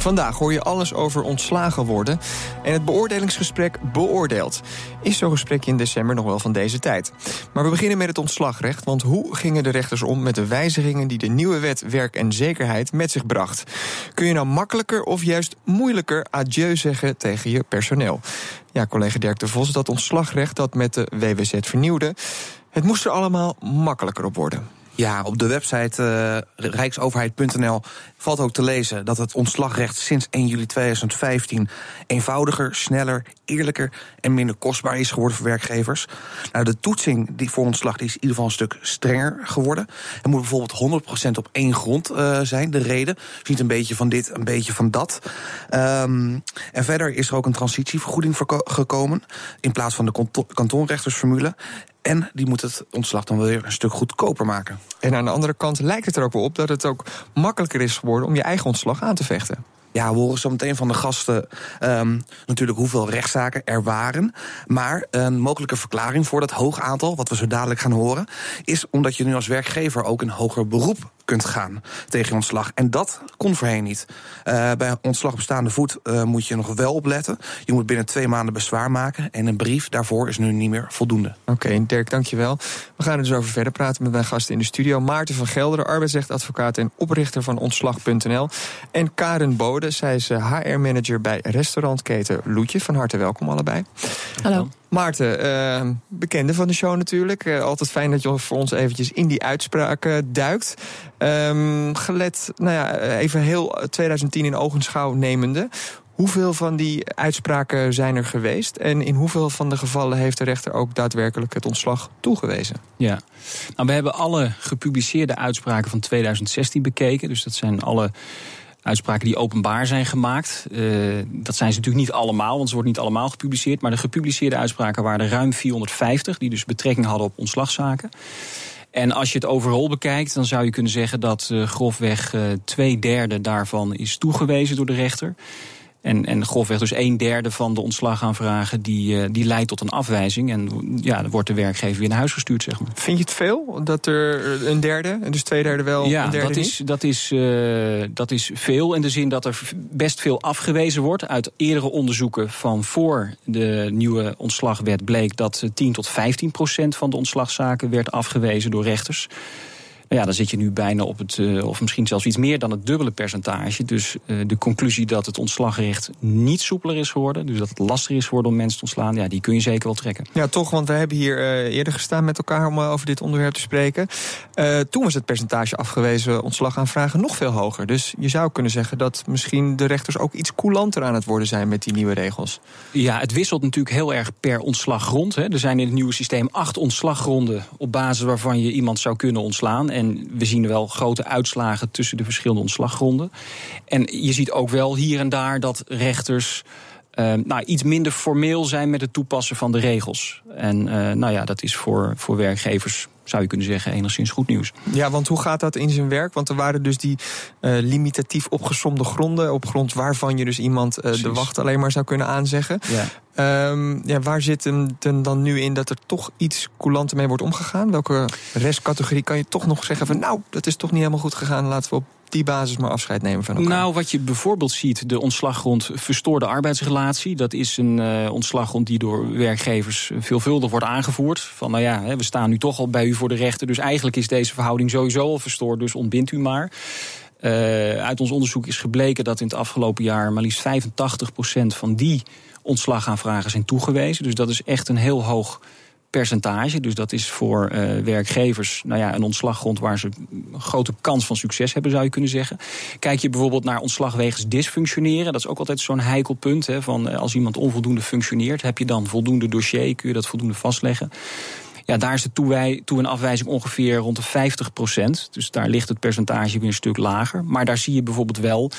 Vandaag hoor je alles over ontslagen worden en het beoordelingsgesprek beoordeeld. Is zo'n gesprek in december nog wel van deze tijd? Maar we beginnen met het ontslagrecht, want hoe gingen de rechters om met de wijzigingen die de nieuwe wet werk en zekerheid met zich bracht? Kun je nou makkelijker of juist moeilijker adieu zeggen tegen je personeel? Ja, collega Dirk de Vos, dat ontslagrecht dat met de WWZ vernieuwde, het moest er allemaal makkelijker op worden. Ja, op de website uh, rijksoverheid.nl valt ook te lezen dat het ontslagrecht sinds 1 juli 2015 eenvoudiger, sneller, eerlijker en minder kostbaar is geworden voor werkgevers. Nou, de toetsing die voor ontslag is in ieder geval een stuk strenger geworden. Er moet bijvoorbeeld 100% op één grond uh, zijn, de reden. Dus niet een beetje van dit, een beetje van dat. Um, en verder is er ook een transitievergoeding gekomen in plaats van de kantonrechtersformule. En die moet het ontslag dan weer een stuk goedkoper maken. En aan de andere kant lijkt het er ook wel op dat het ook makkelijker is geworden om je eigen ontslag aan te vechten. Ja, we horen zo meteen van de gasten um, natuurlijk hoeveel rechtszaken er waren. Maar een mogelijke verklaring voor dat hoog aantal, wat we zo dadelijk gaan horen, is omdat je nu als werkgever ook een hoger beroep kunt gaan tegen ontslag. En dat kon voorheen niet. Uh, bij ontslag op staande voet uh, moet je nog wel opletten. Je moet binnen twee maanden bezwaar maken. En een brief daarvoor is nu niet meer voldoende. Oké, okay, Dirk, dankjewel. We gaan er dus over verder praten met mijn gasten in de studio. Maarten van Gelderen, arbeidsrechtadvocaat en oprichter van ontslag.nl. En Karen Bode, zij is HR-manager eh, bij restaurantketen Loetje. Van harte welkom allebei. Hallo. Maarten, uh, bekende van de show natuurlijk. Uh, altijd fijn dat je voor ons eventjes in die uitspraken duikt. Um, gelet, nou ja, even heel 2010 in ogenschouw nemende. Hoeveel van die uitspraken zijn er geweest? En in hoeveel van de gevallen heeft de rechter ook daadwerkelijk het ontslag toegewezen? Ja, nou, we hebben alle gepubliceerde uitspraken van 2016 bekeken. Dus dat zijn alle uitspraken die openbaar zijn gemaakt. Uh, dat zijn ze natuurlijk niet allemaal, want ze worden niet allemaal gepubliceerd. Maar de gepubliceerde uitspraken waren er ruim 450, die dus betrekking hadden op ontslagzaken. En als je het overal bekijkt, dan zou je kunnen zeggen dat uh, grofweg uh, twee derde daarvan is toegewezen door de rechter. En, en grofweg dus een derde van de ontslagaanvragen die, uh, die leidt tot een afwijzing. En ja, dan wordt de werkgever weer naar huis gestuurd, zeg maar. Vind je het veel dat er een derde, dus twee derde wel, ja, een derde dat is, dat, is, uh, dat is veel in de zin dat er best veel afgewezen wordt. Uit eerdere onderzoeken van voor de nieuwe ontslagwet bleek dat 10 tot 15 procent van de ontslagzaken werd afgewezen door rechters. Ja, dan zit je nu bijna op het, uh, of misschien zelfs iets meer dan het dubbele percentage. Dus uh, de conclusie dat het ontslagrecht niet soepeler is geworden, dus dat het lastiger is geworden om mensen te ontslaan, ja, die kun je zeker wel trekken. Ja, toch, want we hebben hier uh, eerder gestaan met elkaar om over dit onderwerp te spreken. toen was het percentage afgewezen ontslagaanvragen nog veel hoger. Dus je zou kunnen zeggen dat misschien de rechters ook iets coulanter aan het worden zijn met die nieuwe regels. Ja, het wisselt natuurlijk heel erg per ontslaggrond. Hè. Er zijn in het nieuwe systeem acht ontslaggronden op basis waarvan je iemand zou kunnen ontslaan. En we zien wel grote uitslagen tussen de verschillende ontslaggronden. En je ziet ook wel hier en daar dat rechters. Uh, nou, iets minder formeel zijn met het toepassen van de regels. En uh, nou ja, dat is voor, voor werkgevers zou je kunnen zeggen, enigszins goed nieuws. Ja, want hoe gaat dat in zijn werk? Want er waren dus die uh, limitatief opgesomde gronden, op grond waarvan je dus iemand uh, de wacht alleen maar zou kunnen aanzeggen. Ja. Um, ja, waar zit hem dan nu in dat er toch iets coulanter mee wordt omgegaan? Welke restcategorie kan je toch nog zeggen van nou, dat is toch niet helemaal goed gegaan, laten we op die basis maar afscheid nemen van elkaar? Nou, wat je bijvoorbeeld ziet, de ontslaggrond verstoorde arbeidsrelatie. Dat is een uh, ontslaggrond die door werkgevers veelvuldig wordt aangevoerd. Van nou ja, we staan nu toch al bij u voor de rechter. Dus eigenlijk is deze verhouding sowieso al verstoord, dus ontbindt u maar. Uh, uit ons onderzoek is gebleken dat in het afgelopen jaar maar liefst 85% van die ontslagaanvragen zijn toegewezen. Dus dat is echt een heel hoog percentage. Dus dat is voor uh, werkgevers nou ja, een ontslaggrond waar ze een grote kans van succes hebben, zou je kunnen zeggen. Kijk je bijvoorbeeld naar ontslag wegens dysfunctioneren. Dat is ook altijd zo'n heikel punt. Hè, van als iemand onvoldoende functioneert, heb je dan voldoende dossier, kun je dat voldoende vastleggen. Ja, daar is de toe een afwijzing ongeveer rond de 50 procent. Dus daar ligt het percentage weer een stuk lager. Maar daar zie je bijvoorbeeld wel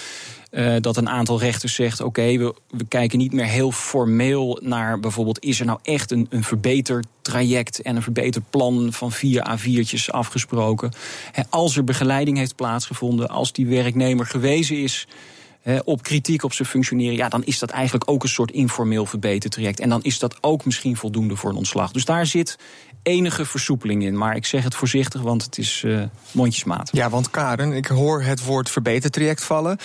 uh, dat een aantal rechters zegt: oké, we, we, kijken niet meer heel formeel naar bijvoorbeeld: is er nou echt een, een verbeterd traject en een verbeterd plan van vier A4'tjes afgesproken? He, als er begeleiding heeft plaatsgevonden, als die werknemer gewezen is op kritiek op zijn functioneren, ja, dan is dat eigenlijk ook een soort informeel verbetertraject. En dan is dat ook misschien voldoende voor een ontslag. Dus daar zit enige versoepeling in. Maar ik zeg het voorzichtig, want het is uh, mondjesmaat. Ja, want Karen, ik hoor het woord verbetertraject vallen.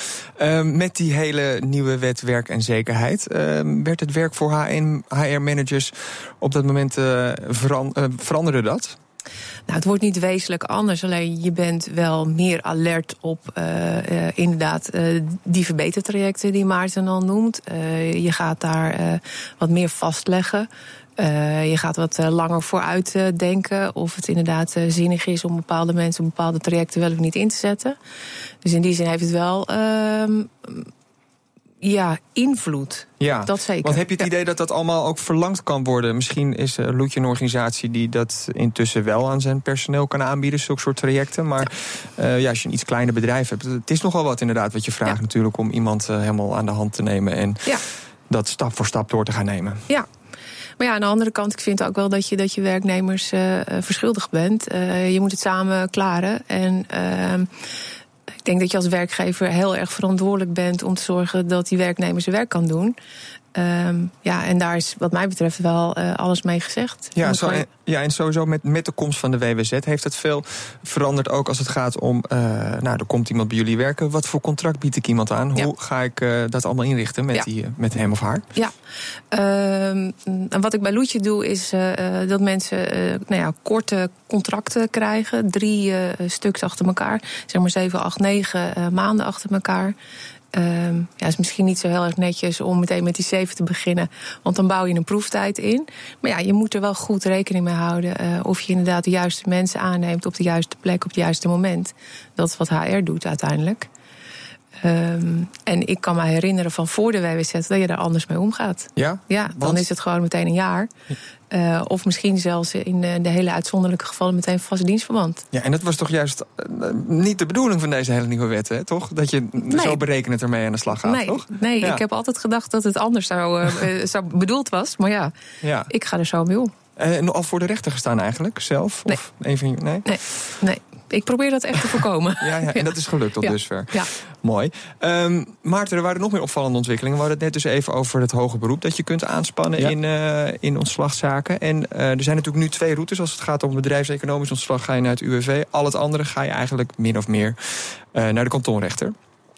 Uh, met die hele nieuwe wet werk en zekerheid... Uh, werd het werk voor HR-managers op dat moment veran veranderde dat? Nou, het wordt niet wezenlijk anders. Alleen je bent wel meer alert op uh, uh, inderdaad uh, die verbetertrajecten die Maarten al noemt. je gaat daar wat meer vastleggen. Je gaat wat langer vooruit denken of het inderdaad zinnig is om bepaalde mensen bepaalde trajecten wel of niet in te zetten. Dus in die zin heeft het wel ehm, ja, invloed. Ja, dat zeker. Want heb je het idee dat dat allemaal ook verlangd kan worden? Misschien is uh, Loetje een organisatie die dat intussen wel aan zijn personeel kan aanbieden, zulke soort trajecten. Maar uh, ja, als je een iets kleiner bedrijf hebt, het is nogal wat inderdaad wat je vraagt ja. natuurlijk om iemand uh, helemaal aan de hand te nemen en ja. dat stap voor stap door te gaan nemen. Ja, maar ja, aan de andere kant, ik vind ook wel dat je, dat je werknemers uh, verschuldigd bent. Uh, je moet het samen klaren. En uh, ik denk dat je als werkgever heel erg verantwoordelijk bent om te zorgen dat die werknemer zijn werk kan doen. Um, ja, en daar is wat mij betreft wel uh, alles mee gezegd. Ja, zo, en, ja, en sowieso met, met de komst van de WWZ heeft het veel veranderd. Ook als het gaat om, uh, nou, er komt iemand bij jullie werken. Wat voor contract bied ik iemand aan? Ja. Hoe ga ik uh, dat allemaal inrichten met, Ja. die, met hem of haar? Ja, um, en wat ik bij Loetje doe is dat mensen nou ja, korte contracten krijgen. Drie stuks achter elkaar. Zeg maar zeven, acht, negen maanden achter elkaar. Um, ja, is misschien niet zo heel erg netjes om meteen met die zeven te beginnen. Want dan bouw je een proeftijd in. Maar ja, je moet er wel goed rekening mee houden. Uh, of je inderdaad de juiste mensen aanneemt op de juiste plek, op het juiste moment. Dat is wat HR doet uiteindelijk. Um, en ik kan me herinneren van voor de WWZ dat je daar anders mee omgaat. Ja? Ja, dan Want? is het gewoon meteen een jaar. Uh, of misschien zelfs in de, de hele uitzonderlijke gevallen meteen vast dienstverband. Ja, en dat was toch juist uh, niet de bedoeling van deze hele nieuwe wet, hè? Toch? Dat je Nee. zo berekenend ermee aan de slag gaat, nee, toch? nee Ja. ik heb altijd gedacht dat het anders zou, uh, zou bedoeld was. Maar ja, Ja. ik ga er zo mee om. En al voor de rechter gestaan eigenlijk, zelf? Nee. Of je, nee? Nee, nee. Ik probeer dat echt te voorkomen. Ja, ja, en dat is gelukt tot Ja. dusver. Ja. Mooi. Um, Maarten, er waren nog meer opvallende ontwikkelingen. We hadden het net dus even over het hoge beroep dat je kunt aanspannen Ja. in, uh, in ontslagzaken. En uh, er zijn natuurlijk nu twee routes. Als het gaat om bedrijfseconomisch ontslag, ga je naar het UWV. Al het andere ga je eigenlijk min of meer uh, naar de kantonrechter.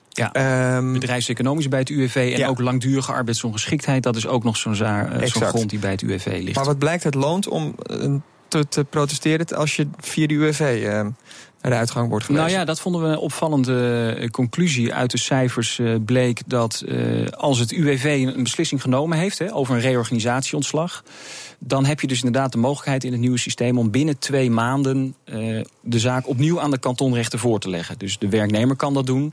Ja. Um, Bedrijfseconomisch bij het UWV en Ja. ook langdurige arbeidsongeschiktheid. Dat is ook nog zo'n eh, zo'n Exact. grond die bij het UWV ligt. maar wat blijkt, het loont om uh, te, te protesteren als je via de UWV uh, naar de uitgang wordt gewezen. Nou ja, dat vonden we een opvallende eh, conclusie. Uit de cijfers uh, bleek dat als het UWV een beslissing genomen heeft hè, over een reorganisatieontslag. Dan heb je dus inderdaad de mogelijkheid in het nieuwe systeem om binnen twee maanden de zaak opnieuw aan de kantonrechter voor te leggen. Dus de werknemer kan dat doen.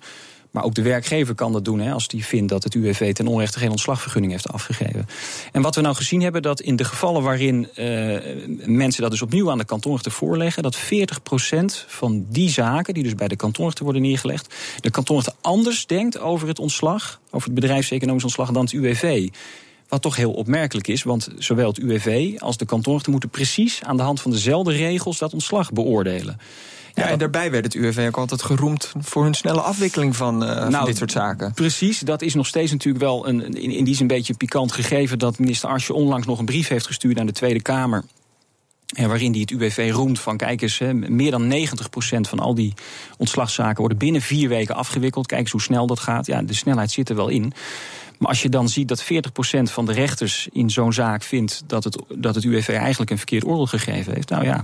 Maar ook de werkgever kan dat doen hè, als die vindt dat het UWV ten onrechte geen ontslagvergunning heeft afgegeven. En wat we nou gezien hebben, dat in de gevallen waarin uh, mensen dat dus opnieuw aan de kantonrechter voorleggen, dat 40% van die zaken, die dus bij de kantonrechter worden neergelegd, de kantonrechter anders denkt over het ontslag, over het bedrijfseconomisch ontslag, dan het UWV. Wat toch heel opmerkelijk is, want zowel het UWV als de kantonrechter moeten precies aan de hand van dezelfde regels dat ontslag beoordelen. Ja, en daarbij werd het UWV ook altijd geroemd voor hun snelle afwikkeling van, uh, nou, van dit soort zaken. Precies, dat is nog steeds natuurlijk wel een, in, in die zin een beetje pikant gegeven dat minister Asje onlangs nog een brief heeft gestuurd aan de Tweede Kamer. En waarin die het UWV roemt van kijk eens, hè, meer dan 90% van al die ontslagzaken worden binnen vier weken afgewikkeld. Kijk eens hoe snel dat gaat. Ja, de snelheid zit er wel in. Maar als je dan ziet dat 40% van de rechters in zo'n zaak vindt dat het, dat het UWV eigenlijk een verkeerd oordeel gegeven heeft. Nou ja.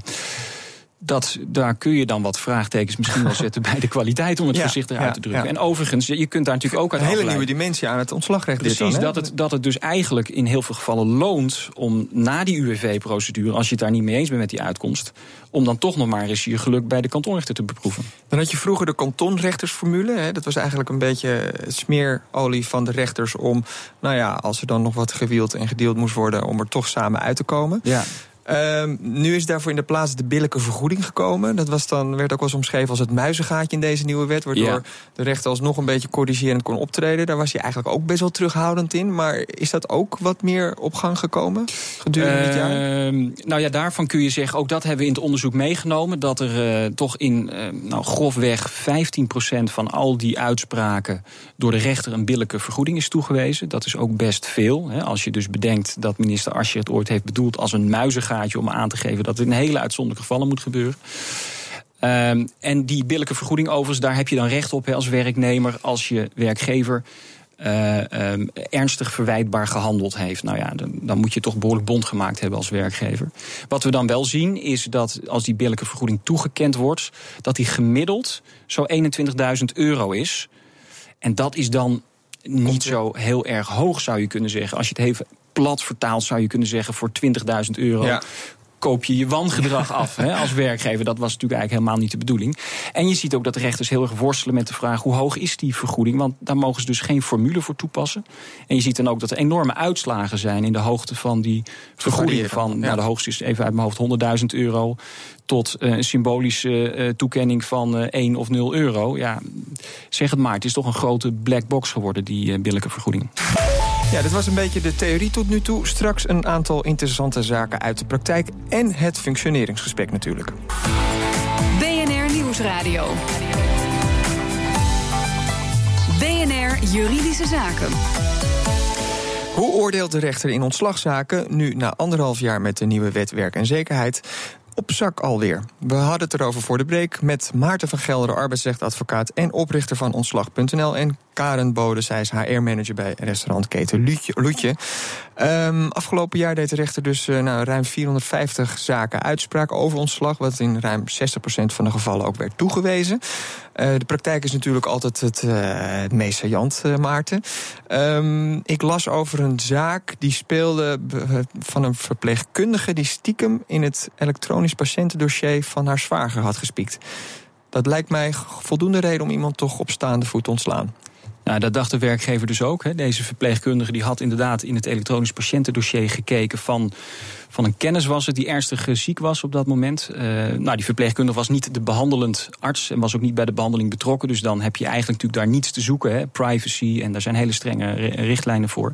Dat, daar kun je dan wat vraagtekens misschien wel zetten bij de kwaliteit, om het Ja, voorzichtig ja, uit te drukken. ja. En overigens, je kunt daar natuurlijk ook uit Een hele afleiden- nieuwe dimensie aan het ontslagrecht. dit Precies, dan, dat, het, dat het dus eigenlijk in heel veel gevallen loont om na die UWV-procedure, als je het daar niet mee eens bent met die uitkomst, om dan toch nog maar eens je geluk bij de kantonrechter te beproeven. Dan had je vroeger de kantonrechtersformule. Hè? Dat was eigenlijk een beetje smeerolie van de rechters om, nou ja, als er dan nog wat gewield en gedeeld moest worden, om er toch samen uit te komen. Ja. Ehm, nu is daarvoor in de plaats de billijke vergoeding gekomen. Dat was dan, werd ook wel eens omschreven als het muizengaatje in deze nieuwe wet. Waardoor de rechter alsnog een beetje corrigerend kon optreden. Daar was hij eigenlijk ook best wel terughoudend in. Maar is dat ook wat meer op gang gekomen gedurende dit jaar? Ehm, nou ja, daarvan kun je zeggen, ook dat hebben we in het onderzoek meegenomen. Dat er uh, toch in uh, nou, grofweg 15% van al die uitspraken door de rechter een billijke vergoeding is toegewezen. Dat is ook best veel. Hè. Als je dus bedenkt dat minister Asje het ooit heeft bedoeld als een muizengaatje om aan te geven dat het in hele uitzonderlijke gevallen moet gebeuren. Um, en die billijke vergoeding overigens, daar heb je dan recht op hè, als werknemer, als je werkgever uh, um, ernstig verwijtbaar gehandeld heeft. Nou ja, dan, dan, moet je toch behoorlijk bond gemaakt hebben als werkgever. Wat we dan wel zien is dat als die billijke vergoeding toegekend wordt, dat die gemiddeld zo 21.000 euro is. En dat is dan niet zo heel erg hoog, zou je kunnen zeggen. Als je het even plat vertaald zou je kunnen zeggen voor 20.000 euro. Ja koop je je wangedrag af hè, als werkgever. Dat was natuurlijk eigenlijk helemaal niet de bedoeling. En je ziet ook dat de rechters heel erg worstelen met de vraag... hoe hoog is die vergoeding? Want daar mogen ze dus geen formule voor toepassen. En je ziet dan ook dat er enorme uitslagen zijn... in de hoogte van die vergoeding. Van, nou, de hoogste is even uit mijn hoofd 100.000 euro tot uh, een symbolische uh, toekenning van uh, eh, 1 of 0 euro. Ja, zeg het maar, het is toch een grote black box geworden, die billijke vergoeding. Ja, dit was een beetje de theorie tot nu toe. Straks een aantal interessante zaken uit de praktijk en het functioneringsgesprek natuurlijk. BNR Nieuwsradio. BNR Juridische Zaken. Hoe oordeelt de rechter in ontslagzaken nu na anderhalf jaar met de nieuwe wet werk en zekerheid? Op zak alweer. We hadden het erover voor de break met Maarten van Gelder, arbeidsrechtadvocaat en oprichter van ontslag.nl. En Karen Bode, zij is HR-manager bij restaurantketen Loetje. Um, afgelopen jaar deed de rechter dus uh, nou, ruim 450 zaken uitspraak over ontslag, wat in ruim 60% van de gevallen ook werd toegewezen. Uh, de praktijk is natuurlijk altijd het, het meest saillant, Maarten. Um, ik las over een zaak die speelde van een verpleegkundige die stiekem in het elektronisch patiëntendossier van haar zwager had gespiekt. Dat lijkt mij voldoende reden om iemand toch op staande voet te ontslaan. Nou, dat dacht de werkgever dus ook. Hè. Deze verpleegkundige die had inderdaad in het elektronisch patiëntendossier gekeken van, van een kennis was het die ernstig ziek was op dat moment. Uh, nou, die verpleegkundige was niet de behandelend arts en was ook niet bij de behandeling betrokken. Dus dan heb je eigenlijk natuurlijk daar niets te zoeken. Hè. Privacy en daar zijn hele strenge richtlijnen voor.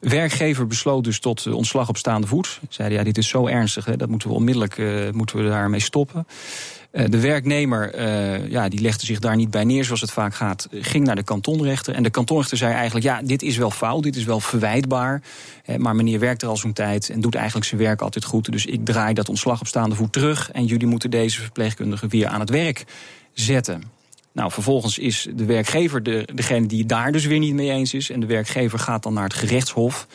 Werkgever besloot dus tot ontslag op staande voet. Zeiden ja, dit is zo ernstig, hè, dat moeten we onmiddellijk uh, moeten we daarmee stoppen. Eh, de werknemer ja, die legde zich daar niet bij neer, zoals het vaak gaat, ging naar de kantonrechter. En de kantonrechter zei eigenlijk: ja, dit is wel fout, dit is wel verwijtbaar. maar meneer werkt er al zo'n tijd en doet eigenlijk zijn werk altijd goed. Dus ik draai dat ontslag op staande voet terug. En jullie moeten deze verpleegkundige weer aan het werk zetten. Nou, vervolgens is de werkgever de, degene die daar dus weer niet mee eens is. En de werkgever gaat dan naar het gerechtshof.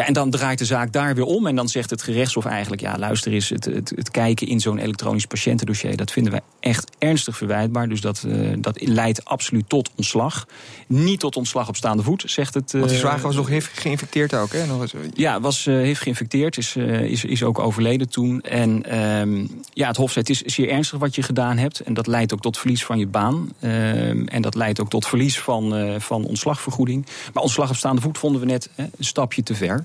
Ja, en dan draait de zaak daar weer om. En dan zegt het gerechtshof eigenlijk: ja, luister eens, het, het, het kijken in zo'n elektronisch patiëntendossier, dat vinden wij echt ernstig verwijtbaar. Dus dat, uh, dat leidt absoluut tot ontslag. Niet tot ontslag op staande voet, zegt het. Uh, Want die zwager was nog HIV geïnfecteerd ook, hè? Nog eens. Ja, was uh, HIV geïnfecteerd, is, is, is ook overleden toen. En um, ja, het hof zegt: het is zeer ernstig wat je gedaan hebt. En dat leidt ook tot verlies van je baan. Um, en dat leidt ook tot verlies van, van ontslagvergoeding. Maar ontslag op staande voet vonden we net een stapje te ver.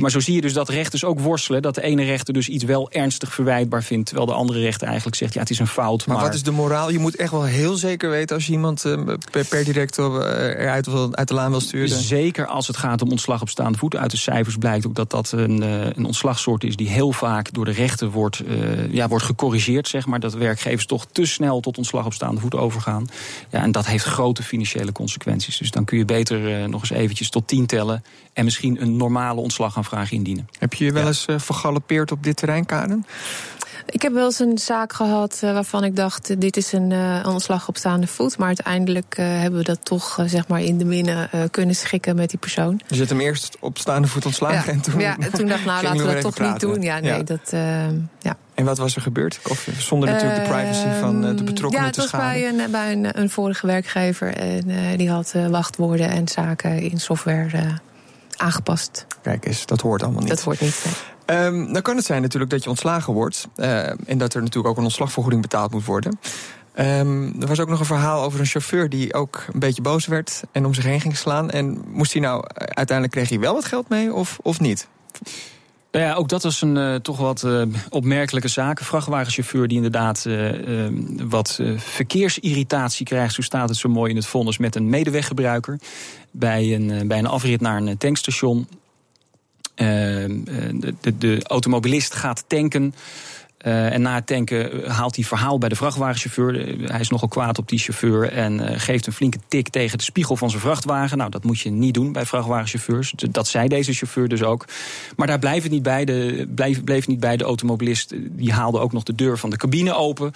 Maar zo zie je dus dat rechters ook worstelen. Dat de ene rechter dus iets wel ernstig verwijtbaar vindt. Terwijl de andere rechter eigenlijk zegt: ja, het is een fout. Maar, wat is de moraal? Je moet echt wel heel zeker weten als je iemand eh, per, per direct eh, eruit uit de laan wil sturen. Zeker als het gaat om ontslag op staande voet. Uit de cijfers blijkt ook dat dat een, eh, een ontslagsoort is die heel vaak door de rechter wordt, ja, wordt gecorrigeerd. Zeg maar, dat werkgevers toch te snel tot ontslag op staande voet overgaan. Ja, en dat heeft grote financiële consequenties. Dus dan kun je beter nog eens eventjes tot tien tellen. En misschien een normale ontslag vraag indienen. Heb je je wel eens uh, vergalopeerd op dit terrein, Karen? Ik heb wel eens een zaak gehad uh, waarvan ik dacht: uh, dit is een uh, ontslag op staande voet. Maar uiteindelijk hebben we dat toch zeg maar in de minne kunnen schikken met die persoon. Je zet hem eerst op staande voet ontslagen ja. en toen. Ja, toen dacht ik: nou, laten we dat toch niet doen. Ja, nee, ja. dat. ja. En wat was er gebeurd? Of zonder natuurlijk de privacy van de betrokkenen te schaden? Ja, het was bij, een, bij een, een vorige werkgever. En die had wachtwoorden en zaken in software aangepast. Kijk eens, dat hoort allemaal niet. Dat hoort niet. Um, dan kan het zijn natuurlijk dat je ontslagen wordt. Uh, en dat er natuurlijk ook een ontslagvergoeding betaald moet worden. Um, er was ook nog een verhaal over een chauffeur die ook een beetje boos werd en om zich heen ging slaan. En moest hij nou, uiteindelijk kreeg hij wel wat geld mee of, of niet? Nou ja, ook dat was een uh, toch wat uh, opmerkelijke zaak. Een vrachtwagenchauffeur die inderdaad uh, wat verkeersirritatie krijgt, zo staat het zo mooi in het vonnis, met een medeweggebruiker. Bij een, bij een afrit naar een tankstation. De, de automobilist gaat tanken. Uh, en na het tanken haalt hij verhaal bij de vrachtwagenchauffeur. Uh, hij is nogal kwaad op die chauffeur en uh, geeft een flinke tik tegen de spiegel van zijn vrachtwagen. Nou, dat moet je niet doen bij vrachtwagenchauffeurs. Dat zei deze chauffeur dus ook. Maar daar blijft het niet bij. De, bleef, bleef niet bij. De automobilist die haalde ook nog de deur van de cabine open.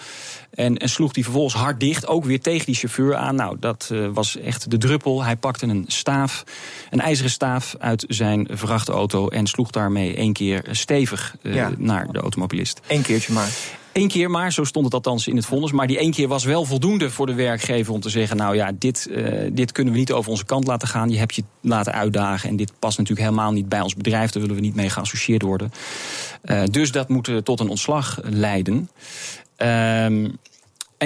En, en sloeg die vervolgens hard dicht, ook weer tegen die chauffeur aan. Nou, dat was echt de druppel. Hij pakte een staaf, een ijzeren staaf uit zijn vrachtauto en sloeg daarmee één keer stevig ja. naar de automobilist. Eén maar. Eén keer maar, zo stond het althans in het vonnis. Maar die één keer was wel voldoende voor de werkgever om te zeggen: Nou ja, dit, uh, dit kunnen we niet over onze kant laten gaan. Je hebt je laten uitdagen. En dit past natuurlijk helemaal niet bij ons bedrijf. Daar willen we niet mee geassocieerd worden. Uh, dus dat moet tot een ontslag leiden. Um,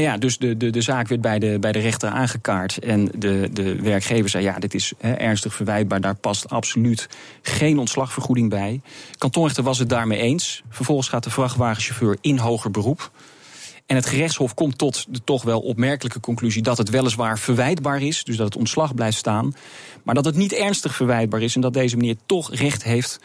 ja, dus de, de, de zaak werd bij de, bij de rechter aangekaart. En de, de werkgever zei: ja, dit is ernstig verwijtbaar. Daar past absoluut geen ontslagvergoeding bij. Kantonrechter was het daarmee eens. Vervolgens gaat de vrachtwagenchauffeur in hoger beroep. En het gerechtshof komt tot de toch wel opmerkelijke conclusie dat het weliswaar verwijtbaar is, dus dat het ontslag blijft staan, maar dat het niet ernstig verwijtbaar is en dat deze meneer toch recht heeft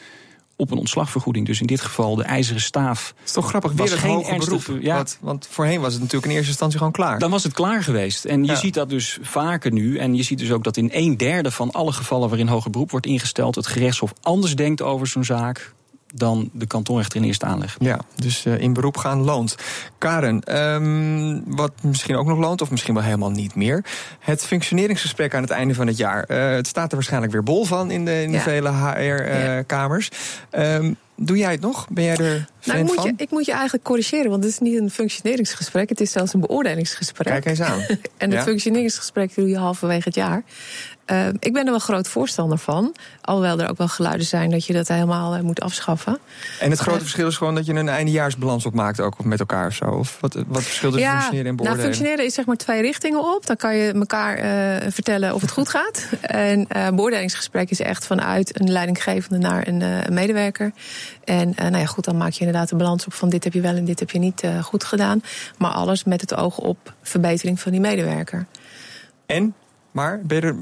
op een ontslagvergoeding. Dus in dit geval de ijzeren staaf. Het is toch grappig, weer het geen ernstig beroep. Ja. Want, want, voorheen was het natuurlijk in eerste instantie gewoon klaar. Dan was het klaar geweest. En je ja. ziet dat dus vaker nu. En je ziet dus ook dat in een derde van alle gevallen waarin hoger beroep wordt ingesteld, het gerechtshof anders denkt over zo'n zaak dan de kantonrechter in eerste aanleg. Ja, dus uh, in beroep gaan loont. Karen, um, wat misschien ook nog loont, of misschien wel helemaal niet meer. Het functioneringsgesprek aan het einde van het jaar. Uh, het staat er waarschijnlijk weer bol van in de, in de ja. vele HR-kamers. Uh, um, Doe jij het nog? Ben jij er nou, ik moet, je, ik moet je eigenlijk corrigeren, want het is niet een functioneringsgesprek. Het is zelfs een beoordelingsgesprek. Kijk eens aan. en het ja? functioneringsgesprek doe je halverwege het jaar. Uh, ik ben er wel groot voorstander van. Alhoewel er ook wel geluiden zijn dat je dat helemaal uh, moet afschaffen. En het grote uh, verschil is gewoon dat je een eindejaarsbalans opmaakt ook met elkaar of zo? Of wat, wat verschilt tussen ja, functioneren en beoordelen? Nou, functioneren is zeg maar twee richtingen op. Dan kan je elkaar vertellen of het goed gaat. En een beoordelingsgesprek is echt vanuit een leidinggevende naar een, een medewerker. En nou ja, goed, dan maak je inderdaad de balans op van dit heb je wel en dit heb je niet goed gedaan. Maar alles met het oog op verbetering van die medewerker. En? Maar ben je er,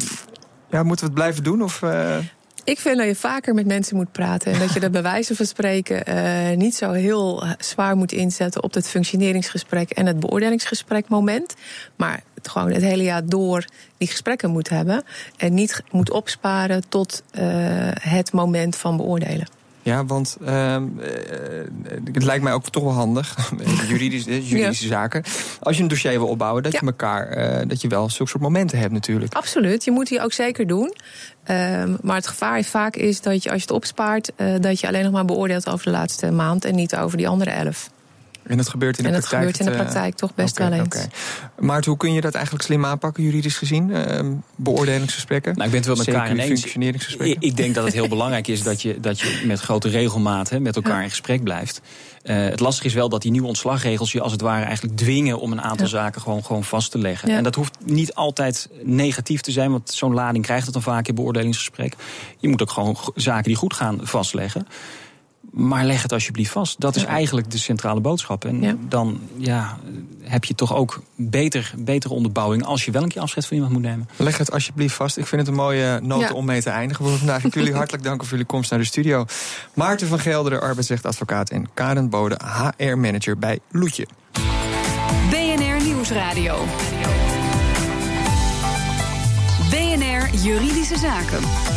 ja, moeten we het blijven doen? Of, uh... Ik vind dat je vaker met mensen moet praten. En dat je er bij wijze van spreken uh, niet zo heel zwaar moet inzetten op het functioneringsgesprek en het beoordelingsgesprek moment. Maar het gewoon het hele jaar door die gesprekken moet hebben. En niet moet opsparen tot uh, het moment van beoordelen. Ja, want uh, het lijkt mij ook toch wel handig, juridische, juridische ja. zaken. Als je een dossier wil opbouwen, dat ja. je elkaar, uh, dat je wel zulke soort momenten hebt natuurlijk. Absoluut, je moet die ook zeker doen. Um, maar het gevaar vaak is dat je als je het opspaart, uh, dat je alleen nog maar beoordeelt over de laatste maand en niet over die andere elf. En dat gebeurt in de en praktijk? En dat gebeurt in de praktijk toch best okay, wel eens. Okay. Maar hoe kun je dat eigenlijk slim aanpakken, juridisch gezien? Uh, beoordelingsgesprekken? Nou, ik ben het wel met elkaar ineens. Functioneringsgesprekken? Ik, ik denk dat het heel belangrijk is dat je, dat je met grote regelmaat hè, met elkaar in gesprek blijft. Uh, het lastige is wel dat die nieuwe ontslagregels je als het ware eigenlijk dwingen om een aantal ja. zaken gewoon, gewoon vast te leggen. Ja. En dat hoeft niet altijd negatief te zijn, want zo'n lading krijgt het dan vaak in beoordelingsgesprek. Je moet ook gewoon zaken die goed gaan vastleggen. Maar leg het alsjeblieft vast. Dat is eigenlijk de centrale boodschap. En ja. dan ja, heb je toch ook beter, betere onderbouwing als je wel een keer afscheid van iemand moet nemen. Leg het alsjeblieft vast. Ik vind het een mooie noot ja. om mee te eindigen voor vandaag. Ik wil jullie hartelijk danken voor jullie komst naar de studio. Maarten van Gelderen, arbeidsrechtadvocaat en Karen Bode, HR-manager bij Loetje. BNR Nieuwsradio. BNR Juridische Zaken.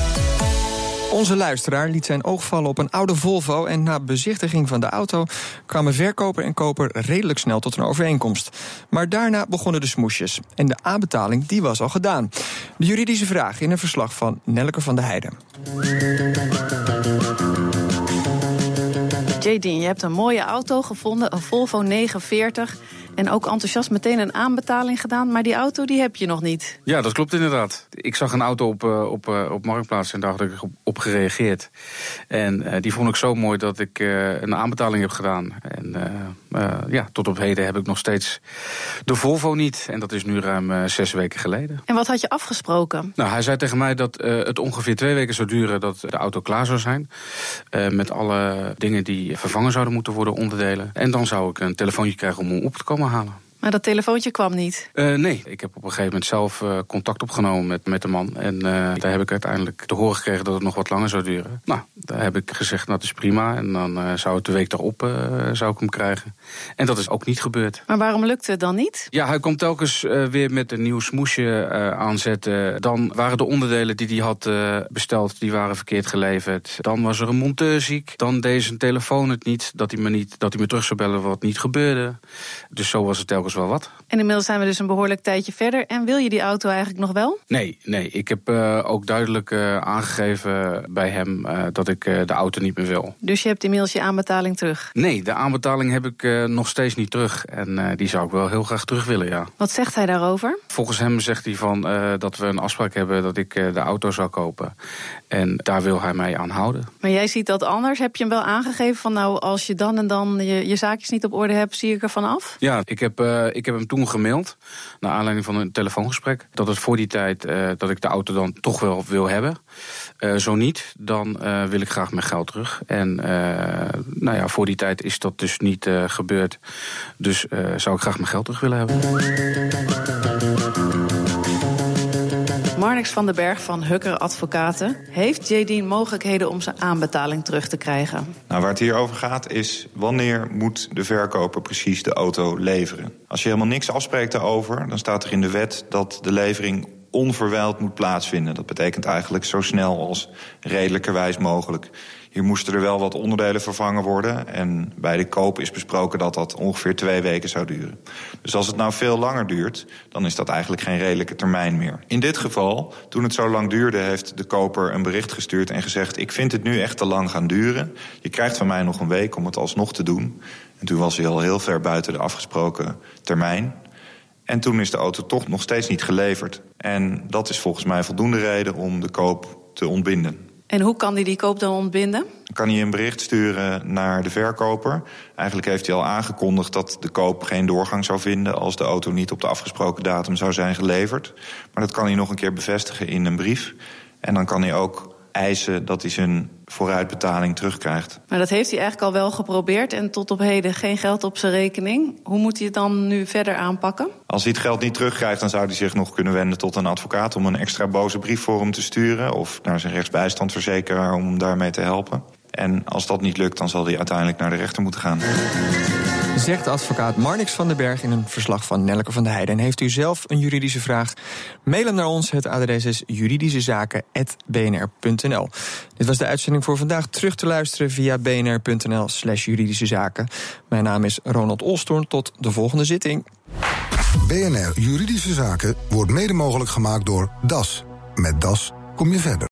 Onze luisteraar liet zijn oog vallen op een oude Volvo en na bezichtiging van de auto kwamen verkoper en koper redelijk snel tot een overeenkomst. Maar daarna begonnen de smoesjes en de aanbetaling die was al gedaan. De juridische vraag in een verslag van Nelleke van der Heijden. Jadine, je hebt een mooie auto gevonden, een Volvo 940. En ook enthousiast meteen een aanbetaling gedaan, maar die auto die heb je nog niet. Ja, dat klopt inderdaad. Ik zag een auto op, uh, op, uh, op Marktplaats en daar had ik op, op gereageerd. En uh, die vond ik zo mooi dat ik een aanbetaling heb gedaan. En ja, tot op heden heb ik nog steeds de Volvo niet. En dat is nu ruim zes weken geleden. En wat had je afgesproken? Nou, hij zei tegen mij dat het ongeveer twee weken zou duren dat de auto klaar zou zijn. met alle dingen die vervangen zouden moeten worden, onderdelen. En dan zou ik een telefoontje krijgen om hem op te komen halen. Maar dat telefoontje kwam niet? Uh, nee, ik heb op een gegeven moment zelf uh, contact opgenomen met, met de man. En uh, daar heb ik uiteindelijk te horen gekregen dat het nog wat langer zou duren. Nou, daar heb ik gezegd, nou, dat is prima. En dan zou het de week daarop zou ik hem krijgen. En dat is ook niet gebeurd. Maar waarom lukte het dan niet? Ja, hij komt telkens weer met een nieuw smoesje aanzetten. Dan waren de onderdelen die hij had besteld, die waren verkeerd geleverd. Dan was er een monteur ziek. Dan deed zijn telefoon het niet, dat hij me, niet, dat hij me terug zou bellen wat niet gebeurde. Dus zo was het telkens wel wat. En inmiddels zijn we dus een behoorlijk tijdje verder. En wil je die auto eigenlijk nog wel? Nee, nee. Ik heb uh, ook duidelijk uh, aangegeven bij hem uh, dat ik de auto niet meer wil. Dus je hebt inmiddels je aanbetaling terug? Nee, de aanbetaling heb ik nog steeds niet terug. En die zou ik wel heel graag terug willen, ja. Wat zegt hij daarover? Volgens hem zegt hij van, dat we een afspraak hebben dat ik de auto zou kopen. En daar wil hij mij aan houden. Maar jij ziet dat anders. Heb je hem wel aangegeven van nou, als je dan en dan je, je zaakjes niet op orde hebt, zie ik ervan af? Ja, ik heb, ik heb hem toen gemaild, naar aanleiding van een telefoongesprek, dat het voor die tijd uh, dat ik de auto dan toch wel wil hebben. Uh, zo niet, dan wil ik graag mijn geld terug. En nou ja, voor die tijd is dat dus niet gebeurd. Dus zou ik graag mijn geld terug willen hebben. Marnix van den Berg van Hukker Advocaten. Heeft JD mogelijkheden om zijn aanbetaling terug te krijgen? Nou, waar het hier over gaat is wanneer moet de verkoper precies de auto leveren. Als je helemaal niks afspreekt daarover, dan staat er in de wet dat de levering onverwijld moet plaatsvinden. Dat betekent eigenlijk zo snel als redelijkerwijs mogelijk. Hier moesten er wel wat onderdelen vervangen worden. En bij de koop is besproken dat dat ongeveer twee weken zou duren. Dus als het nou veel langer duurt, dan is dat eigenlijk geen redelijke termijn meer. In dit geval, toen het zo lang duurde, heeft de koper een bericht gestuurd en gezegd: Ik vind het nu echt te lang gaan duren. Je krijgt van mij nog een week om het alsnog te doen. En toen was hij al heel ver buiten de afgesproken termijn. En toen is de auto toch nog steeds niet geleverd. En dat is volgens mij voldoende reden om de koop te ontbinden. En hoe kan hij die koop dan ontbinden? Kan hij een bericht sturen naar de verkoper. Eigenlijk heeft hij al aangekondigd dat de koop geen doorgang zou vinden als de auto niet op de afgesproken datum zou zijn geleverd. Maar dat kan hij nog een keer bevestigen in een brief. En dan kan hij ook eisen dat hij zijn vooruitbetaling terugkrijgt. Maar dat heeft hij eigenlijk al wel geprobeerd en tot op heden geen geld op zijn rekening. Hoe moet hij het dan nu verder aanpakken? Als hij het geld niet terugkrijgt, dan zou hij zich nog kunnen wenden tot een advocaat om een extra boze brief voor hem te sturen. Of naar zijn rechtsbijstandverzekeraar om hem daarmee te helpen. En als dat niet lukt, dan zal hij uiteindelijk naar de rechter moeten gaan. Zegt advocaat Marnix van den Berg in een verslag van Nelke van der Heijden. En heeft u zelf een juridische vraag? Mail hem naar ons. Het adres is juridischezaken.bnr.nl. Dit was de uitzending voor vandaag. Terug te luisteren via bnr.nl slash juridische zaken. Mijn naam is Ronald Olstorn. Tot de volgende zitting. BNR Juridische Zaken wordt mede mogelijk gemaakt door DAS. Met DAS kom je verder.